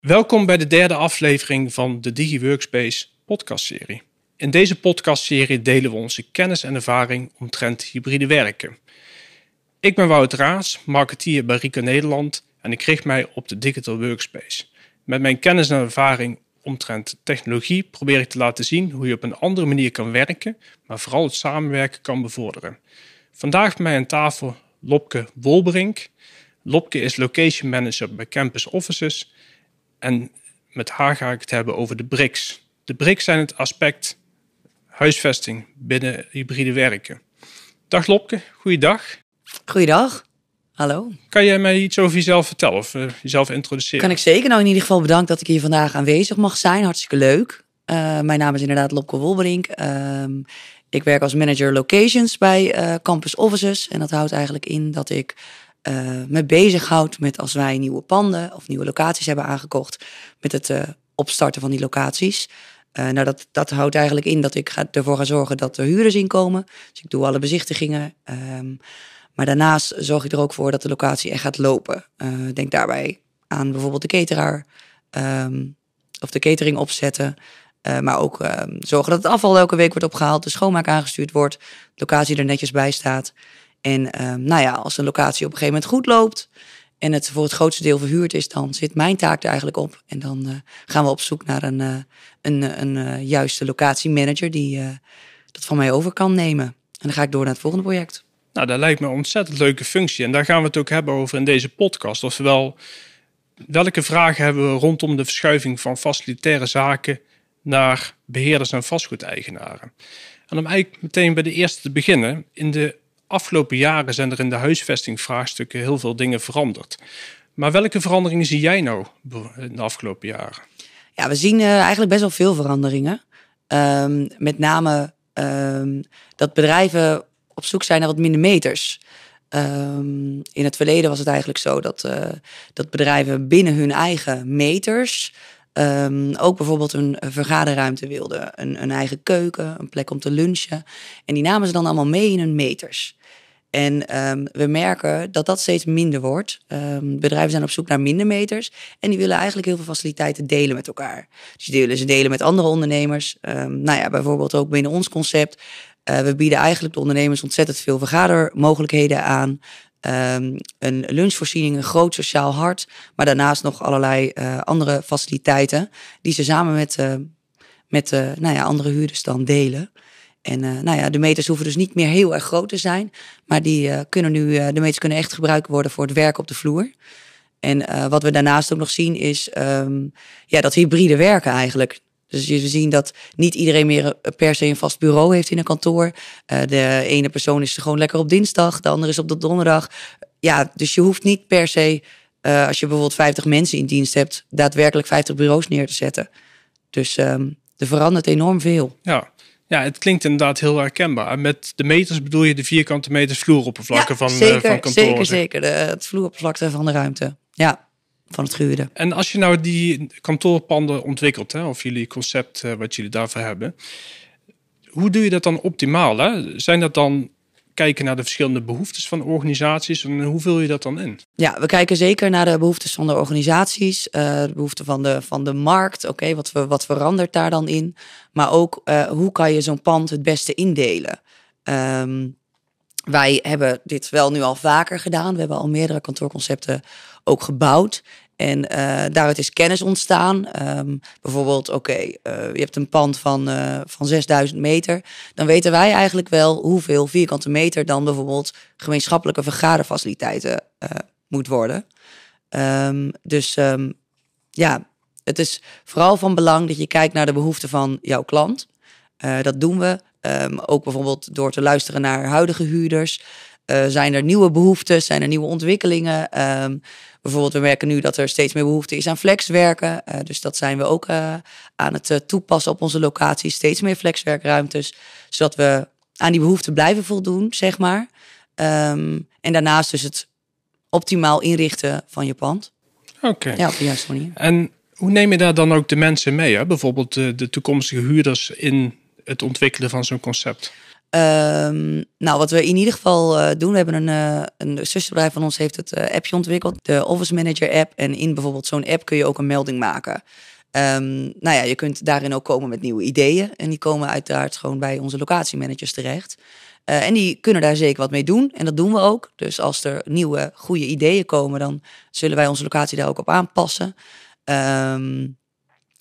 Welkom bij de derde aflevering van de DigiWorkspace podcastserie. In deze podcastserie delen we onze kennis en ervaring omtrent hybride werken. Ik ben Wout Raas, marketeer bij Rico Nederland en ik richt mij op de Digital Workspace. Met mijn kennis en ervaring omtrent technologie probeer ik te laten zien hoe je op een andere manier kan werken, maar vooral het samenwerken kan bevorderen. Vandaag bij mij aan tafel Lopke Wolberink. Lopke is location manager bij Campus Offices en met haar ga ik het hebben over de BRICS. De BRICS zijn het aspect huisvesting binnen hybride werken. Dag Lopke, goeiedag. Goeiedag. Hallo. Kan jij mij iets over jezelf vertellen of uh, jezelf introduceren? Kan ik zeker. Nou, in ieder geval bedankt dat ik hier vandaag aanwezig mag zijn. Hartstikke leuk. Uh, mijn naam is inderdaad Lopke Wolberink. Uh, ik werk als manager locations bij uh, Campus Offices. En dat houdt eigenlijk in dat ik me bezighoud met als wij nieuwe panden of nieuwe locaties hebben aangekocht. Met het opstarten van die locaties. nou, dat, dat houdt eigenlijk in dat ik ga, ervoor ga zorgen dat er huurders inkomen. Dus ik doe alle bezichtigingen. Ehm, maar daarnaast zorg ik er ook voor dat de locatie echt gaat lopen. Uh, denk daarbij aan bijvoorbeeld de cateraar um, of de catering opzetten. Uh, maar ook uh, zorgen dat het afval elke week wordt opgehaald, de schoonmaak aangestuurd wordt, de locatie er netjes bij staat. En ehm, nou ja, als een locatie op een gegeven moment goed loopt en het voor het grootste deel verhuurd is, dan zit mijn taak er eigenlijk op. En dan uh, gaan we op zoek naar een, een, een juiste locatiemanager die dat van mij over kan nemen. En dan ga ik door naar het volgende project. Nou, dat lijkt me een ontzettend leuke functie. En daar gaan we het ook hebben over in deze podcast. Oftewel, welke vragen hebben we rondom de verschuiving van facilitaire zaken naar beheerders en vastgoedeigenaren? En om eigenlijk meteen bij de eerste te beginnen. In de afgelopen jaren zijn er in de huisvestingvraagstukken heel veel dingen veranderd. Maar welke veranderingen zie jij nou in de afgelopen jaren? Ja, we zien uh, eigenlijk best wel veel veranderingen. Um, met name um, dat bedrijven op zoek zijn naar wat minder meters. Um, in het verleden was het eigenlijk zo dat, uh, dat bedrijven binnen hun eigen meters ook bijvoorbeeld een vergaderruimte wilden. Een, een, eigen keuken, een plek om te lunchen. En die namen ze dan allemaal mee in hun meters. En um, we merken dat dat steeds minder wordt. bedrijven zijn op zoek naar minder meters. En die willen eigenlijk heel veel faciliteiten delen met elkaar. Dus die willen ze delen met andere ondernemers. nou ja, bijvoorbeeld ook binnen ons concept uh, we bieden eigenlijk de ondernemers ontzettend veel vergadermogelijkheden aan. Um, een lunchvoorziening, een groot sociaal hart. Maar daarnaast nog allerlei uh, andere faciliteiten. Die ze samen met, uh, met nou ja, andere huurders dan delen. En nou ja, de meters hoeven dus niet meer heel erg groot te zijn. Maar die, kunnen nu, de meters kunnen echt gebruikt worden voor het werk op de vloer. En wat we daarnaast ook nog zien is um, ja, dat hybride werken eigenlijk. Dus je zien dat niet iedereen meer per se een vast bureau heeft in een kantoor. De ene persoon is gewoon lekker op dinsdag, de andere is op de donderdag. Ja, dus je hoeft niet per se, als je bijvoorbeeld 50 mensen in dienst hebt, daadwerkelijk 50 bureaus neer te zetten. Dus um, er verandert enorm veel. Ja. Ja, het klinkt inderdaad heel herkenbaar. Met de meters bedoel je de vierkante meters vloeroppervlakken ja, van, zeker, uh, van kantoren? Zeker, zeker. De, het vloeroppervlakte van de ruimte. Ja van het gehuurde. En als je nou die kantoorpanden ontwikkelt, hè, of jullie concept uh, wat jullie daarvoor hebben, hoe doe je dat dan optimaal? Hè? Zijn dat dan kijken naar de verschillende behoeftes van organisaties en hoe vul je dat dan in? Ja, we kijken zeker naar de behoeftes van de organisaties, uh, de behoeften van de, van de markt. Oké, okay, wat, wat verandert daar dan in? Maar ook uh, hoe kan je zo'n pand het beste indelen? Um, wij hebben dit wel nu al vaker gedaan. We hebben al meerdere kantoorconcepten ook gebouwd. En uh, daaruit is kennis ontstaan. Um, bijvoorbeeld, oké, uh, je hebt een pand van, uh, van 6000 meter. Dan weten wij eigenlijk wel hoeveel vierkante meter dan bijvoorbeeld gemeenschappelijke vergaderfaciliteiten moet worden. Um, dus um, ja, het is vooral van belang dat je kijkt naar de behoeften van jouw klant. dat doen we. ook bijvoorbeeld door te luisteren naar huidige huurders. Uh, zijn er nieuwe behoeftes? Zijn er nieuwe ontwikkelingen? Um, bijvoorbeeld, we merken nu dat er steeds meer behoefte is aan flexwerken. Uh, dus dat zijn we ook uh, aan het toepassen op onze locatie. Steeds meer flexwerkruimtes, zodat we aan die behoeften blijven voldoen, zeg maar. Um, en daarnaast dus het optimaal inrichten van je pand. Oké. Okay. Ja, op de juiste manier. En hoe neem je daar dan ook de mensen mee? Hè? Bijvoorbeeld de, de toekomstige huurders in het ontwikkelen van zo'n concept? Ehm, nou, wat we in ieder geval uh, doen, we hebben een, uh, een zusterbedrijf van ons heeft het uh, appje ontwikkeld, de Office Manager app. En in bijvoorbeeld zo'n app kun je ook een melding maken. Um, nou ja, je kunt daarin ook komen met nieuwe ideeën. En die komen uiteraard gewoon bij onze locatiemanagers terecht. en die kunnen daar zeker wat mee doen. En dat doen we ook. Dus als er nieuwe, goede ideeën komen, dan zullen wij onze locatie daar ook op aanpassen. Um,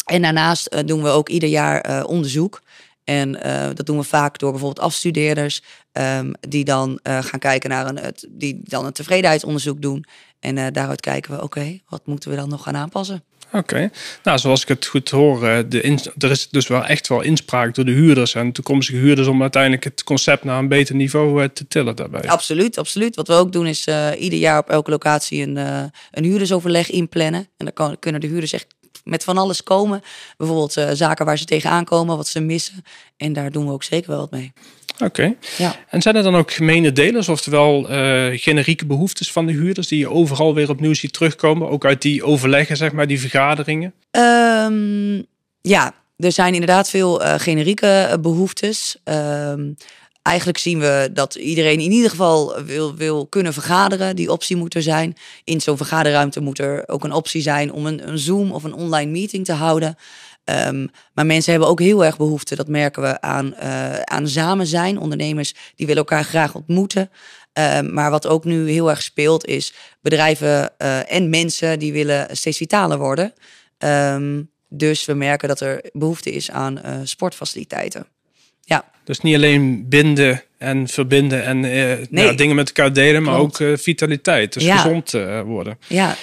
en daarnaast doen we ook ieder jaar onderzoek. En uh, dat doen we vaak door bijvoorbeeld afstudeerders, um, die dan uh, gaan kijken naar een, het, die dan een tevredenheidsonderzoek doen. En uh, daaruit kijken we, oké, okay, wat moeten we dan nog gaan aanpassen? Oké, okay. nou zoals ik het goed hoor, de in, er is dus wel echt wel inspraak door de huurders en toekomstige huurders om uiteindelijk het concept naar een beter niveau te tillen daarbij. Absoluut, absoluut. Wat we ook doen is ieder jaar op elke locatie een, een huurdersoverleg inplannen. En dan kan, kunnen de huurders echt met van alles komen. Bijvoorbeeld uh, zaken waar ze tegenaan komen, wat ze missen. En daar doen we ook zeker wel wat mee. Oké. Ja. En zijn er dan ook gemene delers, oftewel uh, generieke behoeftes van de huurders die je overal weer opnieuw ziet terugkomen, ook uit die overleggen, zeg maar, die vergaderingen? Um, ja, er zijn inderdaad veel uh, generieke behoeftes. Um, eigenlijk zien we dat iedereen in ieder geval wil, wil kunnen vergaderen. Die optie moet er zijn. In zo'n vergaderruimte moet er ook een optie zijn om een, een Zoom of een online meeting te houden. Um, maar mensen hebben ook heel erg behoefte, dat merken we, aan, uh, aan samen zijn. Ondernemers die willen elkaar graag ontmoeten. Um, maar wat ook nu heel erg speelt is bedrijven uh, en mensen die willen steeds vitaler worden. Um, dus we merken dat er behoefte is aan uh, sportfaciliteiten. Ja. Dus niet alleen binden en verbinden en uh, nee. dingen met elkaar delen, maar ook uh, vitaliteit. Dus ja. gezond uh, worden. Ja.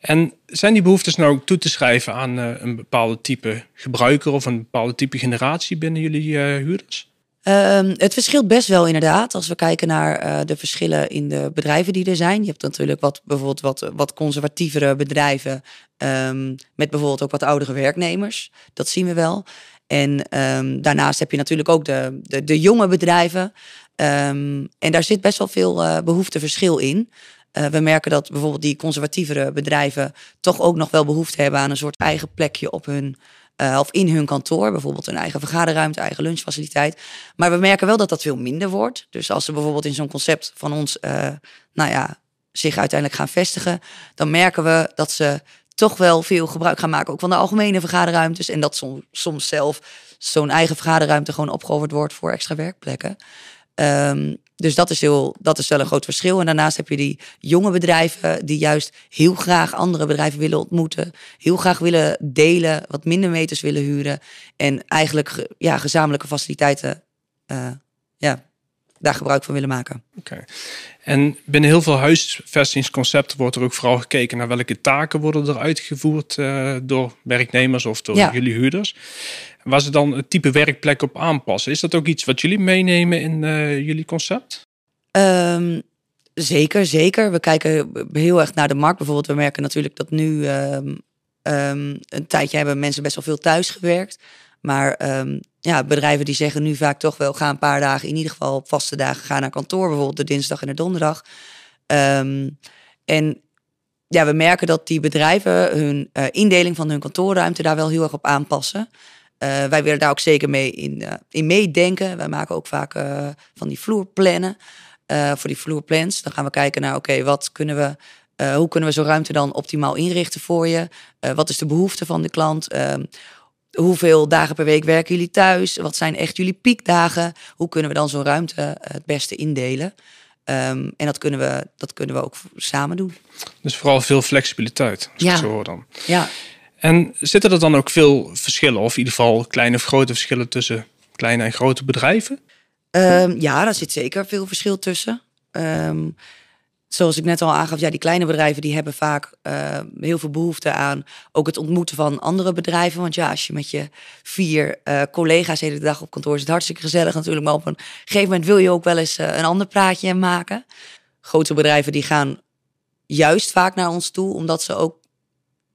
En zijn die behoeftes nou ook toe te schrijven aan een bepaalde type gebruiker of een bepaalde type generatie binnen jullie huurders? Um, het verschilt best wel inderdaad. Als we kijken naar de verschillen in de bedrijven die er zijn. Je hebt natuurlijk wat, bijvoorbeeld wat, wat conservatievere bedrijven. Um, met bijvoorbeeld ook wat oudere werknemers. Dat zien we wel. En um, daarnaast heb je natuurlijk ook de, de, de jonge bedrijven. Um, en daar zit best wel veel uh, behoefteverschil in. Uh, we merken dat bijvoorbeeld die conservatievere bedrijven toch ook nog wel behoefte hebben aan een soort eigen plekje op hun uh, of in hun kantoor. Bijvoorbeeld een eigen vergaderruimte, eigen lunchfaciliteit. Maar we merken wel dat dat veel minder wordt. Dus als ze bijvoorbeeld in zo'n concept van ons, nou ja, zich uiteindelijk gaan vestigen, dan merken we dat ze toch wel veel gebruik gaan maken ook van de algemene vergaderruimtes. En dat soms, soms zelf zo'n eigen vergaderruimte gewoon opgeofferd wordt voor extra werkplekken. Um, dus dat is, heel, dat is wel een groot verschil. En daarnaast heb je die jonge bedrijven die juist heel graag andere bedrijven willen ontmoeten. Heel graag willen delen, wat minder meters willen huren. En eigenlijk ja, gezamenlijke faciliteiten uh, ja, daar gebruik van willen maken. Oké. En binnen heel veel huisvestingsconcepten wordt er ook vooral gekeken naar welke taken worden er uitgevoerd uh, door werknemers of door jullie huurders. Waar ze dan het type werkplek op aanpassen. Is dat ook iets wat jullie meenemen in uh, jullie concept? Um, zeker, zeker. We kijken heel erg naar de markt. Bijvoorbeeld, we merken natuurlijk dat nu um, um, een tijdje hebben mensen best wel veel thuis gewerkt. Maar um, ja, bedrijven die zeggen nu vaak toch wel, ga een paar dagen, in ieder geval op vaste dagen, ga naar kantoor, bijvoorbeeld de dinsdag en de donderdag. Um, en ja, we merken dat die bedrijven hun uh, indeling van hun kantoorruimte daar wel heel erg op aanpassen. Uh, wij willen daar ook zeker mee in, uh, in meedenken. Wij maken ook vaak van die vloerplannen. voor die vloerplans. Dan gaan we kijken naar, oké, wat kunnen we hoe kunnen we zo'n ruimte dan optimaal inrichten voor je? Uh, wat is de behoefte van de klant? Uh, hoeveel dagen per week werken jullie thuis? Wat zijn echt jullie piekdagen? Hoe kunnen we dan zo'n ruimte eh, het beste indelen? Um, en dat kunnen, we, dat kunnen we ook samen doen. Dus vooral veel flexibiliteit, als ja. ik zo hoor dan. Ja. En zitten er dan ook veel verschillen, of in ieder geval kleine of grote verschillen tussen kleine en grote bedrijven? Um, ja, daar zit zeker veel verschil tussen. Um, zoals ik net al aangaf, ja, die kleine bedrijven die hebben vaak uh, heel veel behoefte aan ook het ontmoeten van andere bedrijven. Want ja, als je met je vier uh, collega's de hele dag op kantoor zit, hartstikke gezellig natuurlijk. Maar op een gegeven moment wil je ook wel eens uh, een ander praatje maken. Grote bedrijven die gaan juist vaak naar ons toe, omdat ze ook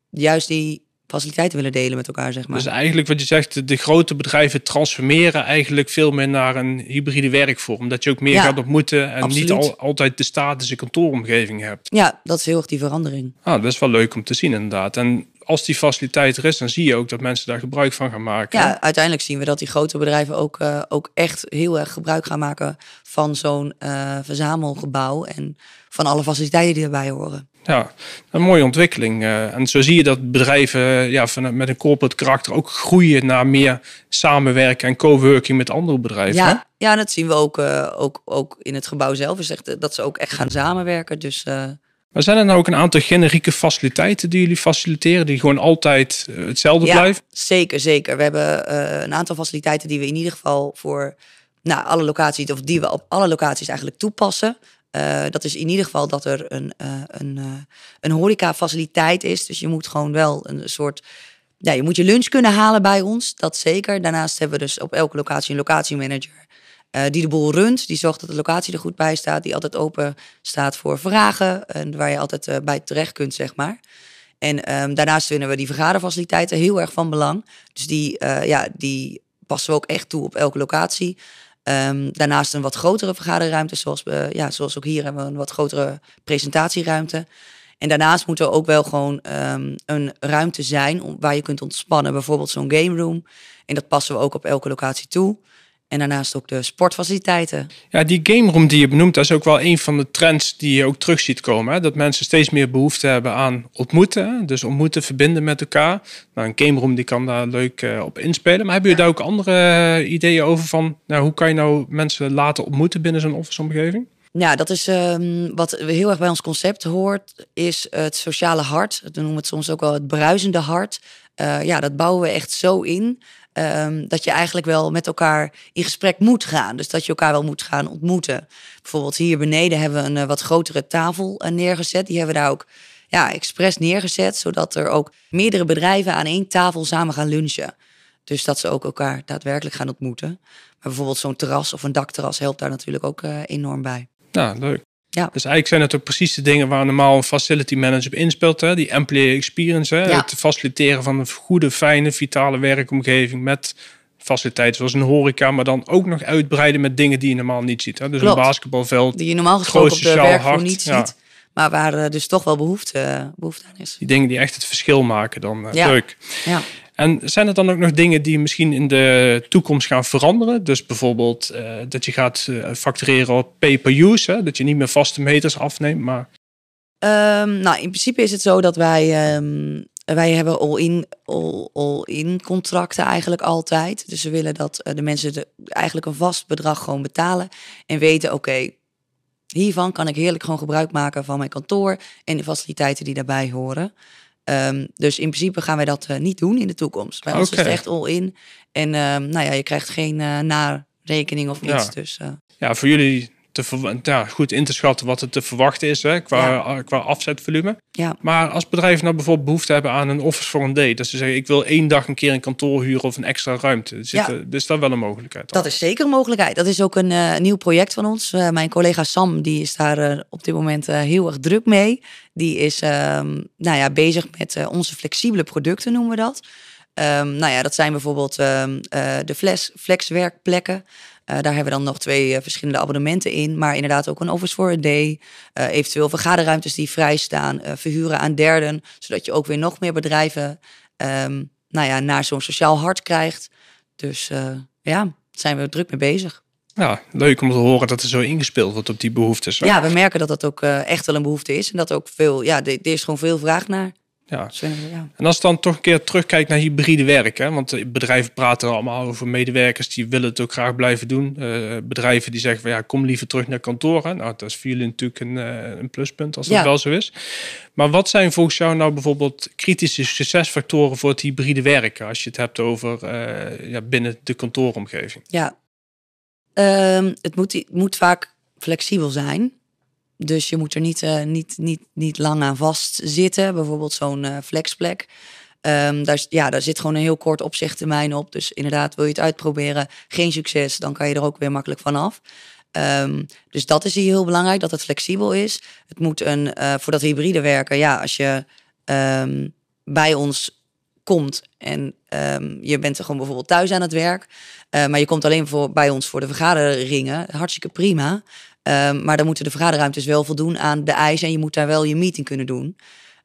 juist die faciliteiten willen delen met elkaar, zeg maar. Dus eigenlijk wat je zegt, de grote bedrijven transformeren eigenlijk veel meer naar een hybride werkvorm. Dat je ook meer ja, gaat ontmoeten en absoluut. niet al, altijd de statische kantooromgeving hebt. Ja, dat is heel erg die verandering. Ah, dat is wel leuk om te zien inderdaad. En als die faciliteit er is, dan zie je ook dat mensen daar gebruik van gaan maken. Ja, uiteindelijk zien we dat die grote bedrijven ook, uh, ook echt heel erg gebruik gaan maken van zo'n uh, verzamelgebouw en van alle faciliteiten die erbij horen. Ja, een mooie ontwikkeling. Uh, en zo zie je dat bedrijven ja, van, met een corporate karakter ook groeien naar meer samenwerken en co-working met andere bedrijven. Ja, ja dat zien we ook, ook, ook in het gebouw zelf. Is echt, dat ze ook echt gaan samenwerken. Dus maar zijn er nou ook een aantal generieke faciliteiten die jullie faciliteren, die gewoon altijd hetzelfde ja, blijven? Zeker, zeker. We hebben een aantal faciliteiten die we in ieder geval voor nou, alle locaties, of die we op alle locaties eigenlijk toepassen. Uh, dat is in ieder geval dat er een, een, een horecafaciliteit is. Dus je moet gewoon wel een soort. Ja, je moet je lunch kunnen halen bij ons, dat zeker. Daarnaast hebben we dus op elke locatie een locatiemanager uh, die de boel runt. Die zorgt dat de locatie er goed bij staat. Die altijd open staat voor vragen. En waar je altijd uh, bij terecht kunt, zeg maar. En um, daarnaast vinden we die vergaderfaciliteiten heel erg van belang. Dus die, uh, ja, die passen we ook echt toe op elke locatie. Um, daarnaast een wat grotere vergaderruimte, zoals, we, ja, zoals ook hier hebben we een wat grotere presentatieruimte. En daarnaast moet er ook wel gewoon um, een ruimte zijn waar je kunt ontspannen. Bijvoorbeeld zo'n game room. En dat passen we ook op elke locatie toe. En daarnaast ook de sportfaciliteiten. Ja, die game room die je benoemt, dat is ook wel een van de trends die je ook terug ziet komen. Hè? Dat mensen steeds meer behoefte hebben aan ontmoeten. Dus ontmoeten, verbinden met elkaar. Nou, een game room die kan daar leuk uh, op inspelen. Maar hebben jullie daar ook andere uh, ideeën over van nou, hoe kan je nou mensen laten ontmoeten binnen zo'n office omgeving? Ja, dat is um, wat heel erg bij ons concept hoort, is het sociale hart. We noemen het soms ook wel het bruisende hart. Uh, ja, dat bouwen we echt zo in Um, dat je eigenlijk wel met elkaar in gesprek moet gaan. Dus dat je elkaar wel moet gaan ontmoeten. Bijvoorbeeld hier beneden hebben we een uh, wat grotere tafel uh, neergezet. Die hebben we daar ook ja, expres neergezet, zodat er ook meerdere bedrijven aan één tafel samen gaan lunchen. Dus dat ze ook elkaar daadwerkelijk gaan ontmoeten. Maar bijvoorbeeld zo'n terras of een dakterras helpt daar natuurlijk ook uh, enorm bij. Ja, leuk. Ja. Dus eigenlijk zijn het ook precies de dingen waar normaal een facility manager op inspeelt. Hè? Die employee experience. Hè? Ja. Het faciliteren van een goede, fijne, vitale werkomgeving met faciliteiten zoals een horeca, maar dan ook nog uitbreiden met dingen die je normaal niet ziet. Hè? Dus Klopt. een basketbalveld. Die je normaal gesproken op de werkvloer niet ja. ziet. Maar waar uh, dus toch wel behoefte, behoefte aan is. Die dingen die echt het verschil maken, dan ja. leuk. Ja. En zijn er dan ook nog dingen die misschien in de toekomst gaan veranderen? Dus bijvoorbeeld uh, dat je gaat uh, factureren op pay-per-use, dat je niet meer vaste meters afneemt, maar... Um, nou, in principe is het zo dat wij, um, wij hebben all-in all, all in contracten eigenlijk altijd. Dus we willen dat uh, de mensen eigenlijk een vast bedrag gewoon betalen en weten, oké, hiervan kan ik heerlijk gewoon gebruik maken van mijn kantoor en de faciliteiten die daarbij horen. Um, dus in principe gaan wij dat uh, niet doen in de toekomst. Bij ons okay. is het echt all in. En um, nou ja, je krijgt geen uh, narekening of iets. Ja. Dus, uh... ja, voor jullie te ja, goed in te schatten wat het te verwachten is hè, qua, ja. qua afzetvolume. Ja. Maar als bedrijven nou bijvoorbeeld behoefte hebben aan een office voor een day, dat ze zeggen ik wil één dag een keer een kantoor huren of een extra ruimte, zit ja. er, dus dat wel een mogelijkheid. Dat is zeker een mogelijkheid. Dat is ook een uh, nieuw project van ons. Uh, mijn collega Sam die is daar uh, op dit moment heel erg druk mee. Die is nou ja, bezig met onze flexibele producten noemen we dat. Um, nou ja, dat zijn bijvoorbeeld um, de flex, flexwerkplekken. Uh, daar hebben we dan nog twee uh, verschillende abonnementen in. Maar inderdaad ook een office for a day. Uh, eventueel vergaderruimtes die vrij staan. verhuren aan derden. Zodat je ook weer nog meer bedrijven um, nou ja, naar zo'n sociaal hart krijgt. Dus ja, daar zijn we druk mee bezig. Ja, leuk om te horen dat er zo ingespeeld wordt op die behoeftes. Hè? Ja, we merken dat dat ook echt wel een behoefte is. En dat ook veel, ja, er is gewoon veel vraag naar. Ja. ja. En als je dan toch een keer terugkijkt naar hybride werk, hè? want bedrijven praten allemaal over medewerkers die willen het ook graag blijven doen. Uh, bedrijven die zeggen van ja, kom liever terug naar kantoor. Hè? Nou, dat is voor jullie natuurlijk een, uh, een pluspunt als dat ja. wel zo is. Maar wat zijn volgens jou nou bijvoorbeeld kritische succesfactoren voor het hybride werken, als je het hebt over uh, ja, binnen de kantooromgeving? Ja, um, het moet, moet vaak flexibel zijn. Dus je moet er niet, uh, niet, niet, niet lang aan vastzitten. Bijvoorbeeld zo'n uh, flexplek. Um, daar, ja, daar zit gewoon een heel kort opzichttermijn op. Dus inderdaad, wil je het uitproberen, geen succes, dan kan je er ook weer makkelijk vanaf. Um, dus dat is hier heel belangrijk, dat het flexibel is. Het moet een, uh, voor dat hybride werken, ja, als je um, bij ons komt en je bent er gewoon bijvoorbeeld thuis aan het werk, maar je komt alleen voor, bij ons voor de vergaderingen, hartstikke prima. Um, maar dan moeten de vergaderruimtes wel voldoen aan de eisen en je moet daar wel je meeting kunnen doen.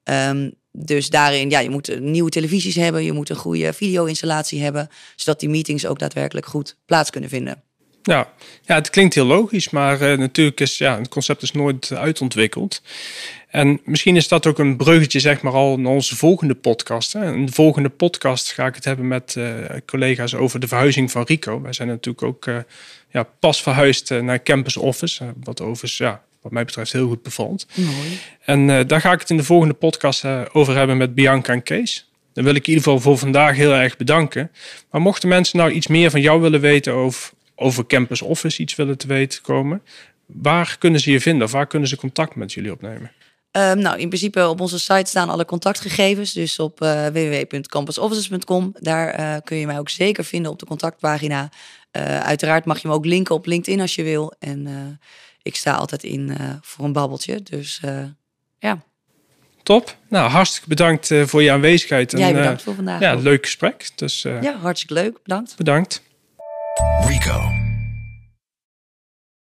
Um, dus daarin, ja, je moet nieuwe televisies hebben, je moet een goede video-installatie hebben, zodat die meetings ook daadwerkelijk goed plaats kunnen vinden. Ja, ja het klinkt heel logisch, maar uh, natuurlijk is ja, het concept is nooit uitontwikkeld. En misschien is dat ook een bruggetje, zeg maar, al naar onze volgende podcast. Hè. In de volgende podcast ga ik het hebben met uh, collega's over de verhuizing van Rico. Wij zijn natuurlijk ook uh, ja, pas verhuisd naar Campus Office, wat overigens ja, wat mij betreft heel goed bevalt. Mooi. En uh, daar ga ik het in de volgende podcast uh, over hebben met Bianca en Kees. Dan wil ik in ieder geval voor vandaag heel erg bedanken. Maar mochten mensen nou iets meer van jou willen weten over, over Campus Office, iets willen te weten komen, waar kunnen ze je vinden of waar kunnen ze contact met jullie opnemen? Um, nou, in principe op onze site staan alle contactgegevens. Dus op uh, www.campusoffices.com. Daar kun je mij ook zeker vinden op de contactpagina. uiteraard mag je me ook linken op LinkedIn als je wil. En ik sta altijd in uh, voor een babbeltje. Dus uh, ja. Top. Nou, hartstikke bedankt uh, voor je aanwezigheid. Jij bedankt voor vandaag. Ja, leuk gesprek. Dus, ja, hartstikke leuk. Bedankt. Bedankt. Rico.